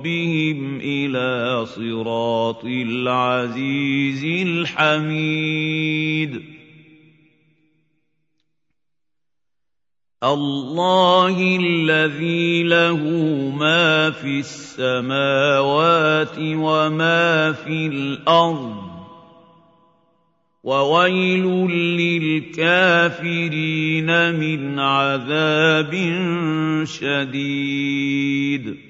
ربهم إلى صراط العزيز الحميد الله الذي له ما في السماوات وما في الأرض وويل للكافرين من عذاب شديد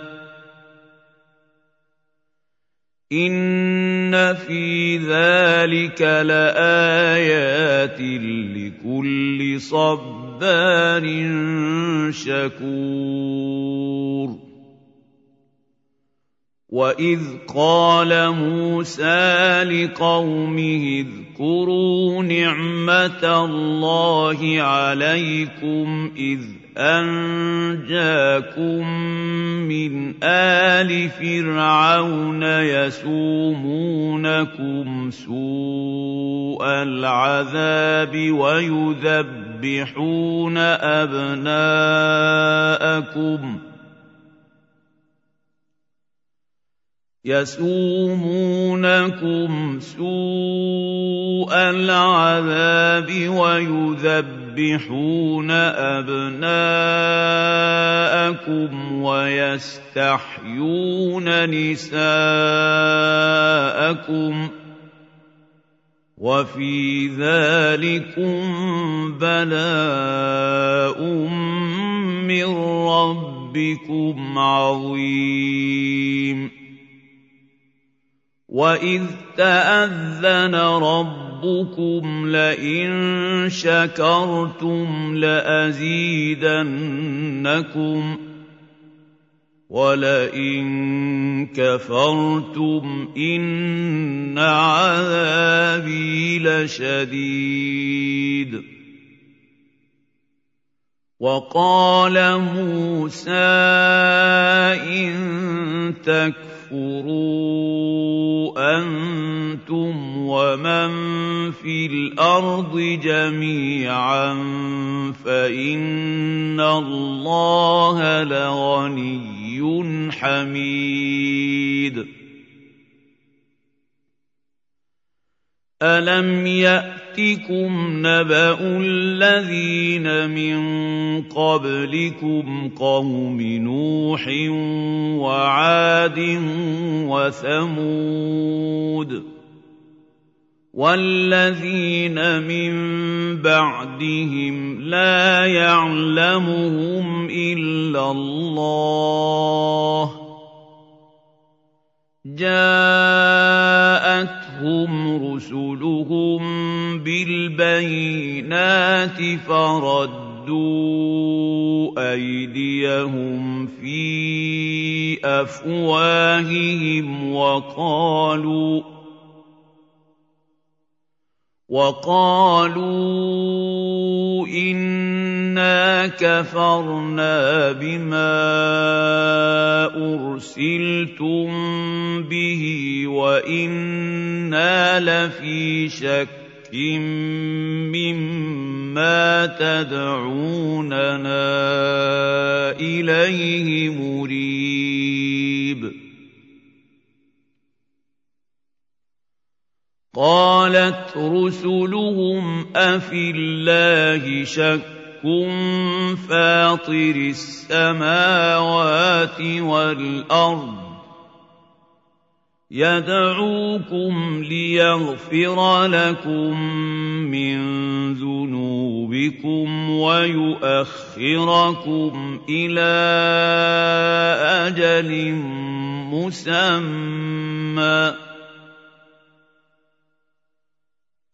إِنَّ فِي ذَٰلِكَ لَآيَاتٍ لِّكُلِّ صَبَّارٍ شَكُورٍ وَإِذْ قَالَ مُوسَىٰ لِقَوْمِهِ اذْكُرُوا نِعْمَةَ اللَّهِ عَلَيْكُمْ إِذْ أَنجَاكُم مِّنْ آلِ فِرْعَوْنَ يَسُومُونَكُمْ سُوءَ الْعَذَابِ وَيُذَبِّحُونَ أَبْنَاءَكُمْ ۖ يَسُومُونَكُمْ سُوءَ الْعَذَابِ وَيُذَبِّحُونَ أَبْنَاءَكُمْ وَيَسْتَحْيُونَ نِسَاءَكُمْ ۚ وَفِي ذَٰلِكُم بَلَاءٌ مِّن رَّبِّكُمْ عَظِيمٌ. وَإِذْ تَأَذَّنَ رَبُّكُمْ لَئِن شَكَرْتُمْ لَأَزِيدَنَّكُمْ ۖ وَلَئِن كَفَرْتُمْ إِنَّ عَذَابِي لَشَدِيدٌ. وَقَالَ مُوسَىٰ إِن تَكْفُرُوا أَنتُمْ وَمَن فِي الْأَرْضِ جَمِيعًا فَإِنَّ اللَّهَ لَغَنِيٌّ حَمِيدٌ. أَلَمْ ياتكم نبا الذين من قبلكم قوم نوح وعاد وثمود والذين من بعدهم لا يعلمهم الا الله جاءتهم رسلهم بالبينات فردوا أيديهم في أفواههم وقالوا وقالوا إنا كفرنا بما أرسلتم به وإنا لفي شك مما تدعوننا اليه مريب قالت رسلهم افي الله شك فاطر السماوات والارض يدعوكم ليغفر لكم من ذنوبكم ويؤخركم إلى أجل مسمى.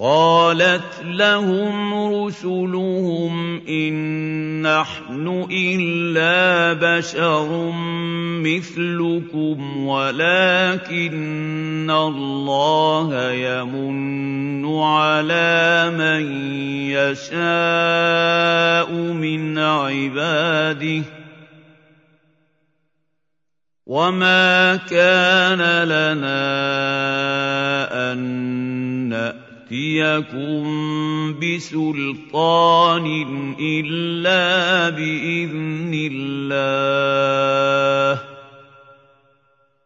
قالت لهم رسلهم إن نحن إلا بشر مثلكم ولكن الله يمن على من يشاء من عباده وما كان لنا أن نأتي يأتيكم بسلطان إلا بإذن الله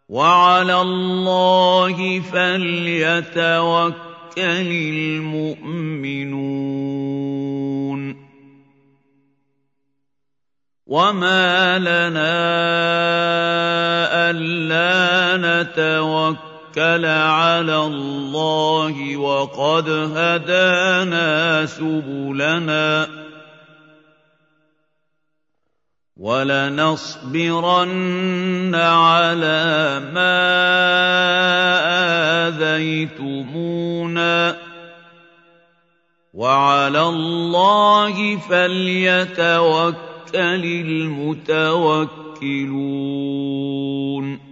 وعلى الله فليتوكل المؤمنون وما لنا ألا نتوكل توكل على الله وقد هدانا سبلنا. ولنصبرن على ما آذيتمونا. وعلى الله فليتوكل المتوكلون.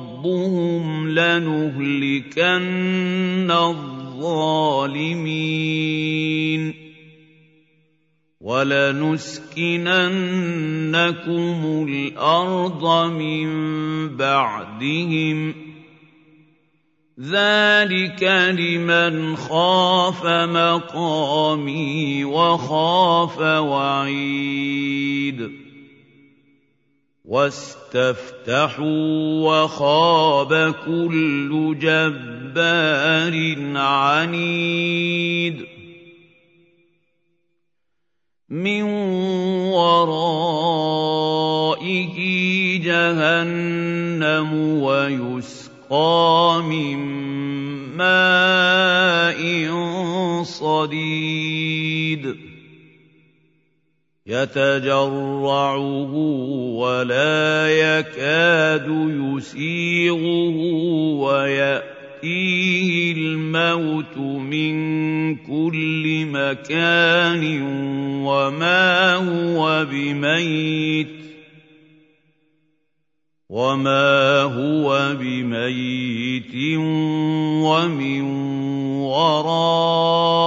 ربهم لنهلكن الظالمين ولنسكننكم الأرض من بعدهم ذلك لمن خاف مقامي وخاف وعيد واستفتحوا وخاب كل جبار عنيد. من ورائه جهنم ويسقى من ماء صديد. يتجرعه ولا يكاد يسيغه ويأتيه الموت من كل مكان وما هو بميت وما هو بميت ومن ورائه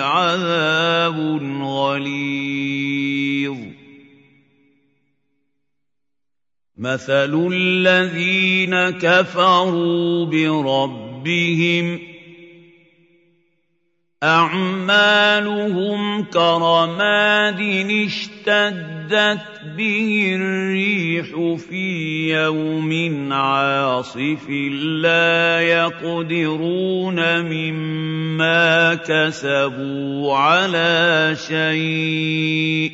عذاب غليظ مثل الذين كفروا بربهم أعمالهم كرماد اشتدت به الريح في يوم عاصف لا يقدرون مما كسبوا على شيء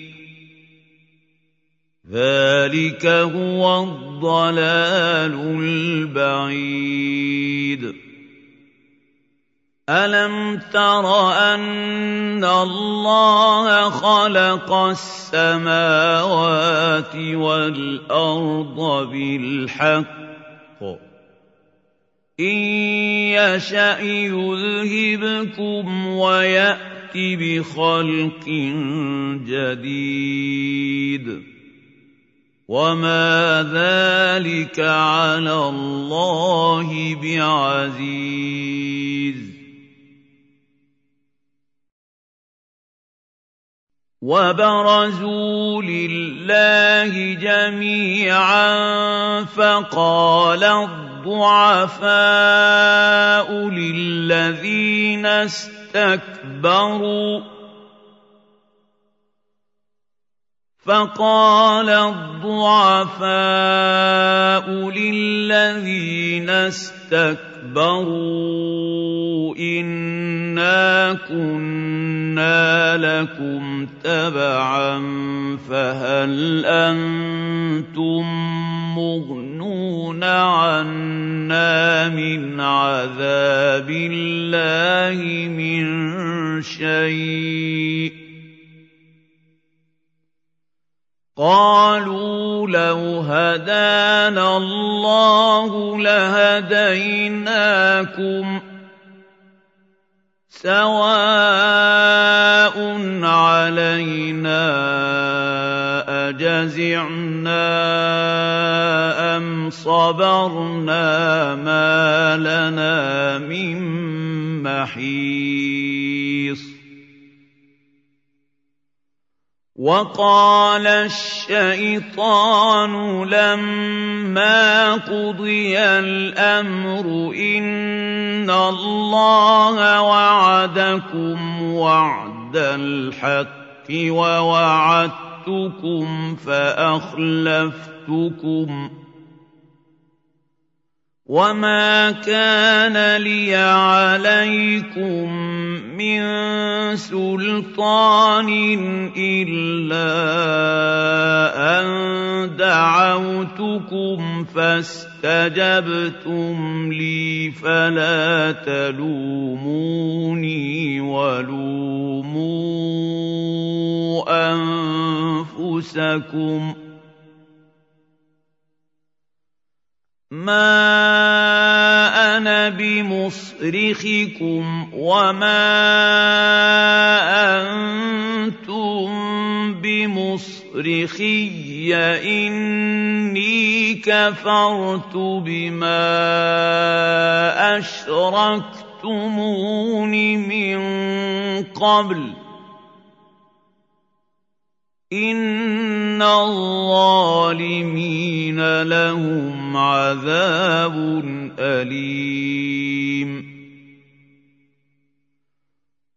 ذلك هو الضلال البعيد أَلَمْ تَرَ أَنَّ اللَّهَ خَلَقَ السَّمَاوَاتِ وَالْأَرْضَ بِالْحَقِّ ۚ إِن يَشَأْ يُذْهِبْكُمْ وَيَأْتِ بِخَلْقٍ جَدِيدٍ وَمَا ذَٰلِكَ عَلَى اللَّهِ بِعَزِيزٍ وبرزوا لله جميعا فقال الضعفاء للذين استكبروا فقال الضعفاء للذين استكبروا انا كنا لكم تبعا فهل أنتم مغنون عنا من عذاب الله من شيء قالوا لو هدانا الله لهديناكم سواء علينا أجزعنا أم صبرنا ما لنا من محيص وقال الشيطان لما قضي الأمر إن الله وعدكم وعد الحق ووعدتكم فأخلفتكم وما كان لي عليكم من سلطان الا ان دعوتكم فاستجبتم لي فلا تلوموني ولوموا انفسكم ما أنا بمصرخكم وما أنتم بمصرخي اني كفرت بما اشركتمون من قبل إِنَّ الظَّالِمِينَ لَهُمْ عَذَابٌ أَلِيمٌ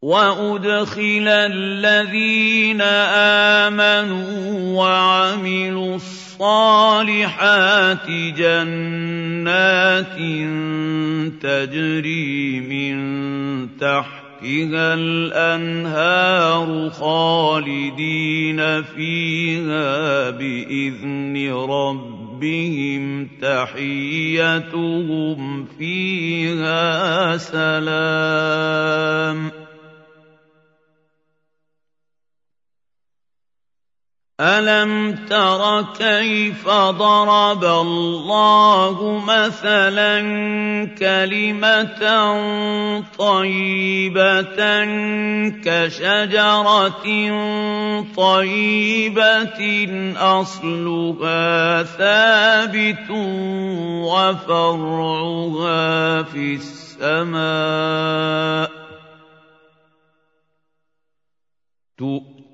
وَأُدْخِلَ الَّذِينَ آمَنُوا وَعَمِلُوا الصَّالِحَاتِ جَنَّاتٍ تَجْرِي مِن تَحْتِهَا تحتها الأنهار خالدين فيها بإذن ربهم تحيتهم فيها سلام أَلَمْ تَرَ كَيْفَ ضَرَبَ اللَّهُ مَثَلًا كَلِمَةً طَيِّبَةً كَشَجَرَةٍ طَيِّبَةٍ أَصْلُهَا ثَابِتٌ وَفَرْعُهَا فِي السَّمَاءِ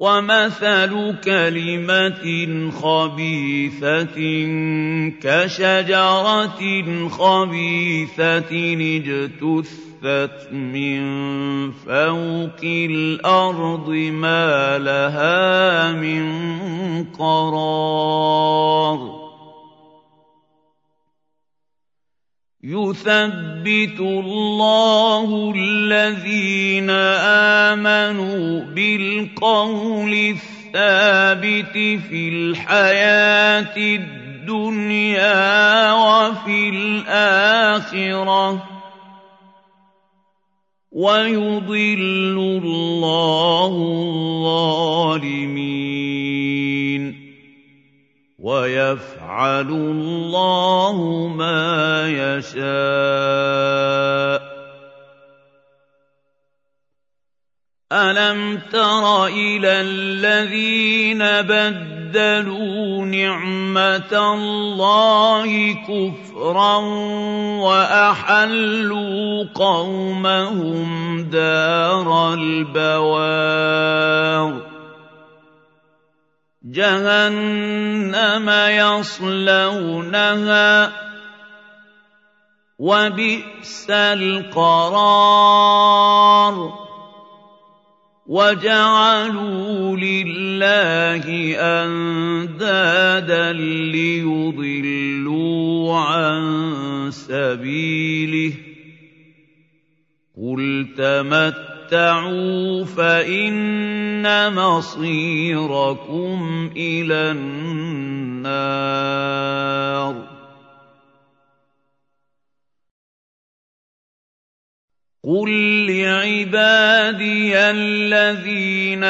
وَمَثَلُ كَلِمَةٍ خَبِيثَةٍ كَشَجَرَةٍ خَبِيثَةٍ اجْتُثَّتْ مِن فَوْقِ الْأَرْضِ مَا لَهَا مِن قَرَارٍ يُثَبِّتُ اللَّهُ الَّذِينَ آمَنُوا بِالْقَوْلِ الثَّابِتِ فِي الْحَيَاةِ الدُّنْيَا وَفِي الْآخِرَةِ ۖ وَيُضِلُّ اللَّهُ الظَّالِمِينَ وَيَفْعَلُ اللَّهُ مَا يَشَاءُ. أَلَمْ تَرَ إِلَى الَّذِينَ بَدَّلُوا نِعْمَةَ اللَّهِ كُفْرًا وَأَحَلُّوا قَوْمَهُمْ دَارَ الْبَوَارِ؟ جَهَنَّمَ يَصْلَوْنَهَا ۖ وَبِئْسَ الْقَرَارُ وَجَعَلُوا لِلَّهِ أَندَادًا لِّيُضِلُّوا عَن سَبِيلِهِ ۗ قُلْ تَمَتَّعُوا فَإِنَّ مَصِيرَكُمْ إِلَى النَّارِ قُل لِّعِبَادِيَ الَّذِينَ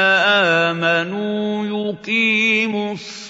آمَنُوا يُقِيمُوا الصَّلَاةَ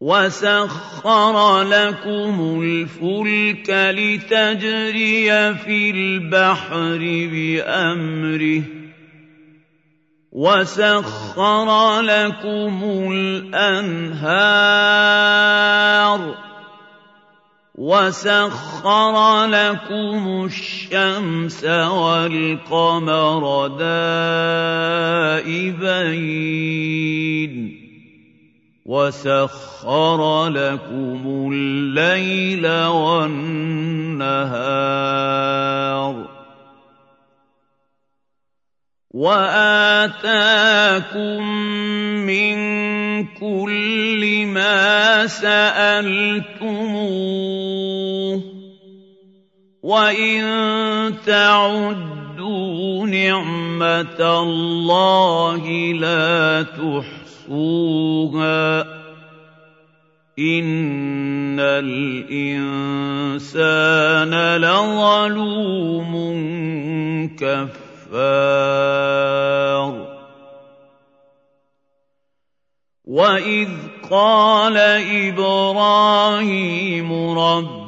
وَسَخَّرَ لَكُمُ الْفُلْكَ لِتَجْرِيَ فِي الْبَحْرِ بِأَمْرِهِ ۖ وَسَخَّرَ لَكُمُ الْأَنْهَارَ ۖ وَسَخَّرَ لَكُمُ الشَّمْسَ وَالْقَمَرَ دَائِبَيْنِ ۖ وَسَخَّرَ لَكُمُ اللَّيْلَ وَالنَّهَارَ ۚ وَآتَاكُم مِّن كُلِّ مَا سَأَلْتُمُوهُ ۚ وَإِن تَعُدُّوا نِعْمَةَ اللَّهِ لَا تُحْصُوهَا ۗ إِنَّ الْإِنسَانَ لَظَلُومٌ كَفَّارٌ وَإِذْ قَالَ إِبْرَاهِيمُ رَبِّ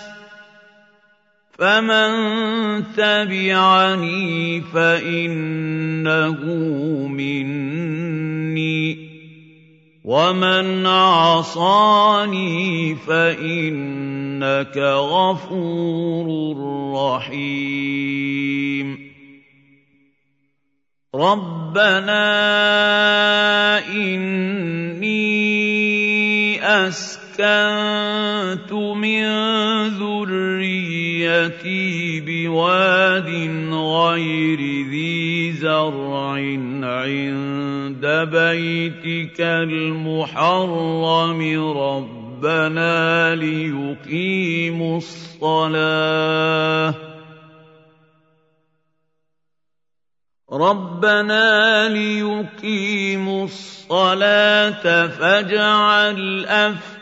فَمَن تَبِعَنِي فَإِنَّهُ مِنِّي ۖ وَمَنْ عَصَانِي فَإِنَّكَ غَفُورٌ رَّحِيمٌ رَبَّنَا إِنِّي أَسْكَنتُ مِن ذُرِّيَّتِي بِوَادٍ غَيْرِ ذِي زَرْعٍ عِندَ بَيْتِكَ الْمُحَرَّمِ. رَبَّنَا لِيُقِيمُوا الصَّلَاةَ. رَبَّنَا لِيُقِيمُوا الصَّلَاةَ فَاجْعَلْ أَفْئِدَةً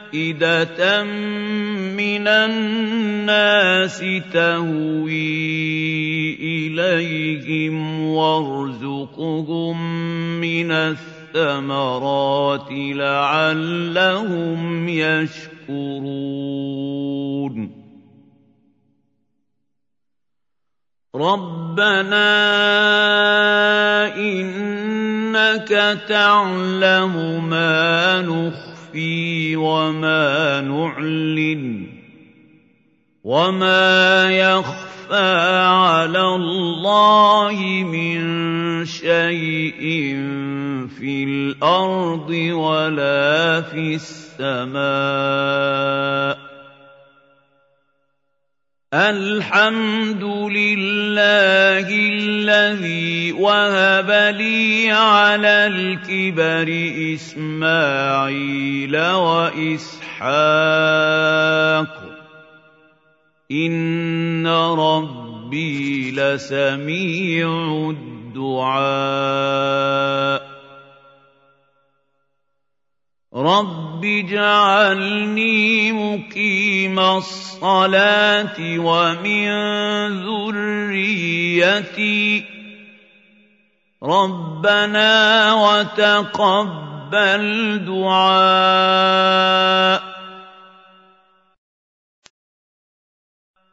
مِّنَ النَّاسِ تَهْوِي إِلَيْهِمْ وَارْزُقْهُم مِّنَ الثَّمَرَاتِ لَعَلَّهُمْ يَشْكُرُونَ. رَبَّنَا إِنَّكَ تَعْلَمُ مَا نُخْفِي وَمَا نُعْلِنُ وَمَا يَخْفَىٰ عَلَى اللَّهِ مِن شَيْءٍ فِي الْأَرْضِ وَلَا فِي السَّمَاءِ الْحَمْدُ لِلَّهِ الَّذِي وَهَبَ لِي عَلَى الْكِبَرِ إِسْمَاعِيلَ وَإِسْحَاقَ ۚ. إِنَّ رَبِّي لَسَمِيعُ الدُّعَاءِ. رَبِّ اجْعَلْنِي مُقِيمَ الصَّلَاةِ وَمِن ذُرِّيَّتِي ۚ رَبَّنَا وَتَقَبَّلْ دُعَاءِ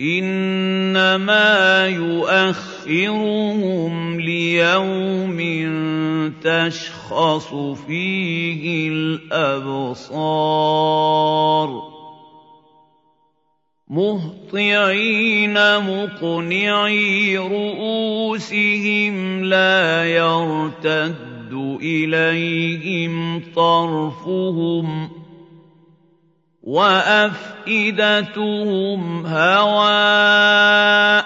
إِنَّمَا يُؤَخِّرُهُمْ لِيَوْمٍ تَشْخَصُ فِيهِ الْأَبْصَارُ. مُهْطِعِينَ مُقْنِعِي رُءُوسِهِمْ لَا يَرْتَدُّ إِلَيْهِمْ طَرْفُهُمْ ۖ. وَأَفْئِدَتُهُمْ هَوَاءٌ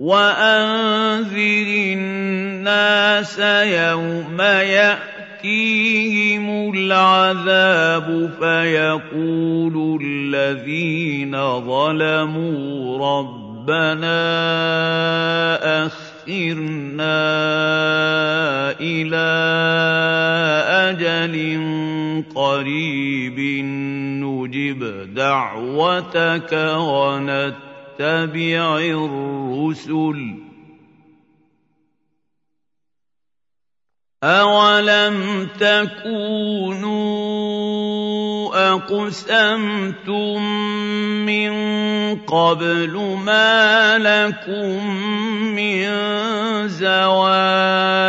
وَأَنذِرِ النَّاسَ يَوْمَ يَأْتِيهِمُ الْعَذَابُ فَيَقُولُ الَّذِينَ ظَلَمُوا رَبَّنَا أَخِّرْنَا إِلَىٰ أَجَلٍ قَرِيبٍ نُّجِبْ دَعْوَتَكَ وَنَتَّبِعِ الرُّسُلَ ۗ أَوَلَمْ تَكُونُوا أَقْسَمْتُم مِّن قَبْلُ مَا لَكُم مِّن زَوَالٍ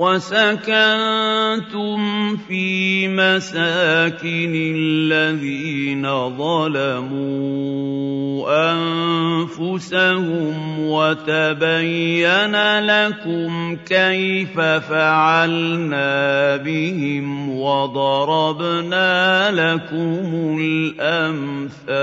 وَسَكَنتُمْ فِي مَسَاكِنِ الَّذِينَ ظَلَمُوا أَنفُسَهُمْ وَتَبَيَّنَ لَكُمْ كَيْفَ فَعَلْنَا بِهِمْ وَضَرَبْنَا لَكُمُ الْأَمْثَالَ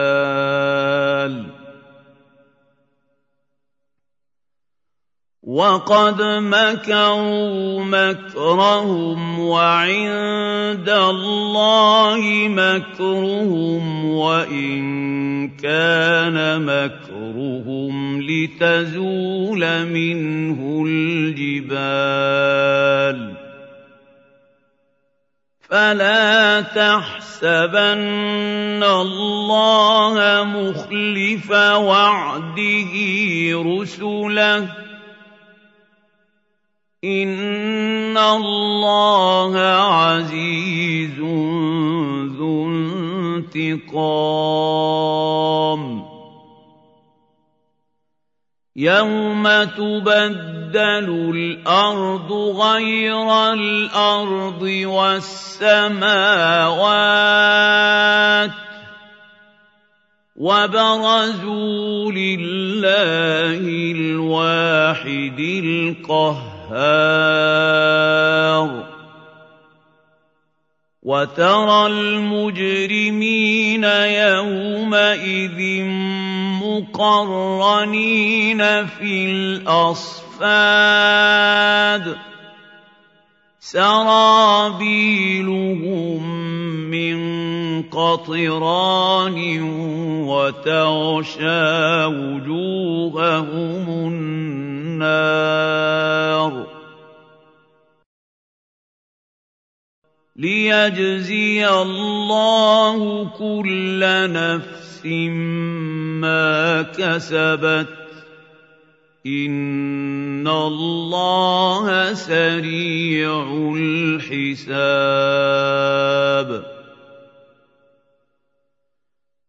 وَقَدْ مَكَرُوا مَكْرَهُمْ وَعِندَ اللَّهِ مَكْرُهُمْ وَإِن كَانَ مَكْرُهُمْ لِتَزُولَ مِنْهُ الْجِبَالُ فَلَا تَحْسَبَنَّ اللَّهَ مُخْلِفَ وَعْدِهِ رُسُلَهُ إِنَّ اللَّهَ عَزِيزٌ ذُو انتِقَامٍ. يَوْمَ تُبَدَّلُ الْأَرْضُ غَيْرَ الْأَرْضِ وَالسَّمَاوَاتُ وَبَرَزُوا لِلَّهِ الْوَاحِدِ الْقَهَّارِ الْقَهَّارُ وَتَرَى الْمُجْرِمِينَ يَوْمَئِذٍ مُّقَرَّنِينَ فِي الْأَصْفَادِ سَرَابِيلُهُم مِّن قَطِرَانٍ وَتَغْشَىٰ وُجُوهَهُمُ النَّارُ لِيَجْزِيَ اللَّهُ كُلَّ نَفْسٍ مَّا كَسَبَتْ ۚ إِنَّ اللَّهَ سَرِيعُ الْحِسَابِ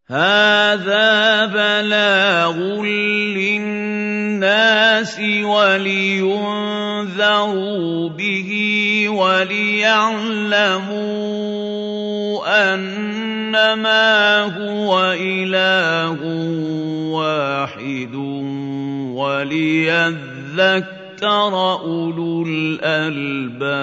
هَٰذَا بَلَاغٌ لِّلنَّاسِ وَلِيُنذَرُوا بِهِ وَلِيَعْلَمُوا أَنَّمَا هُوَ إِلَٰهٌ وَاحِدٌ وَلِيَذَّكَّرَ أُولُو الْأَلْبَابِ.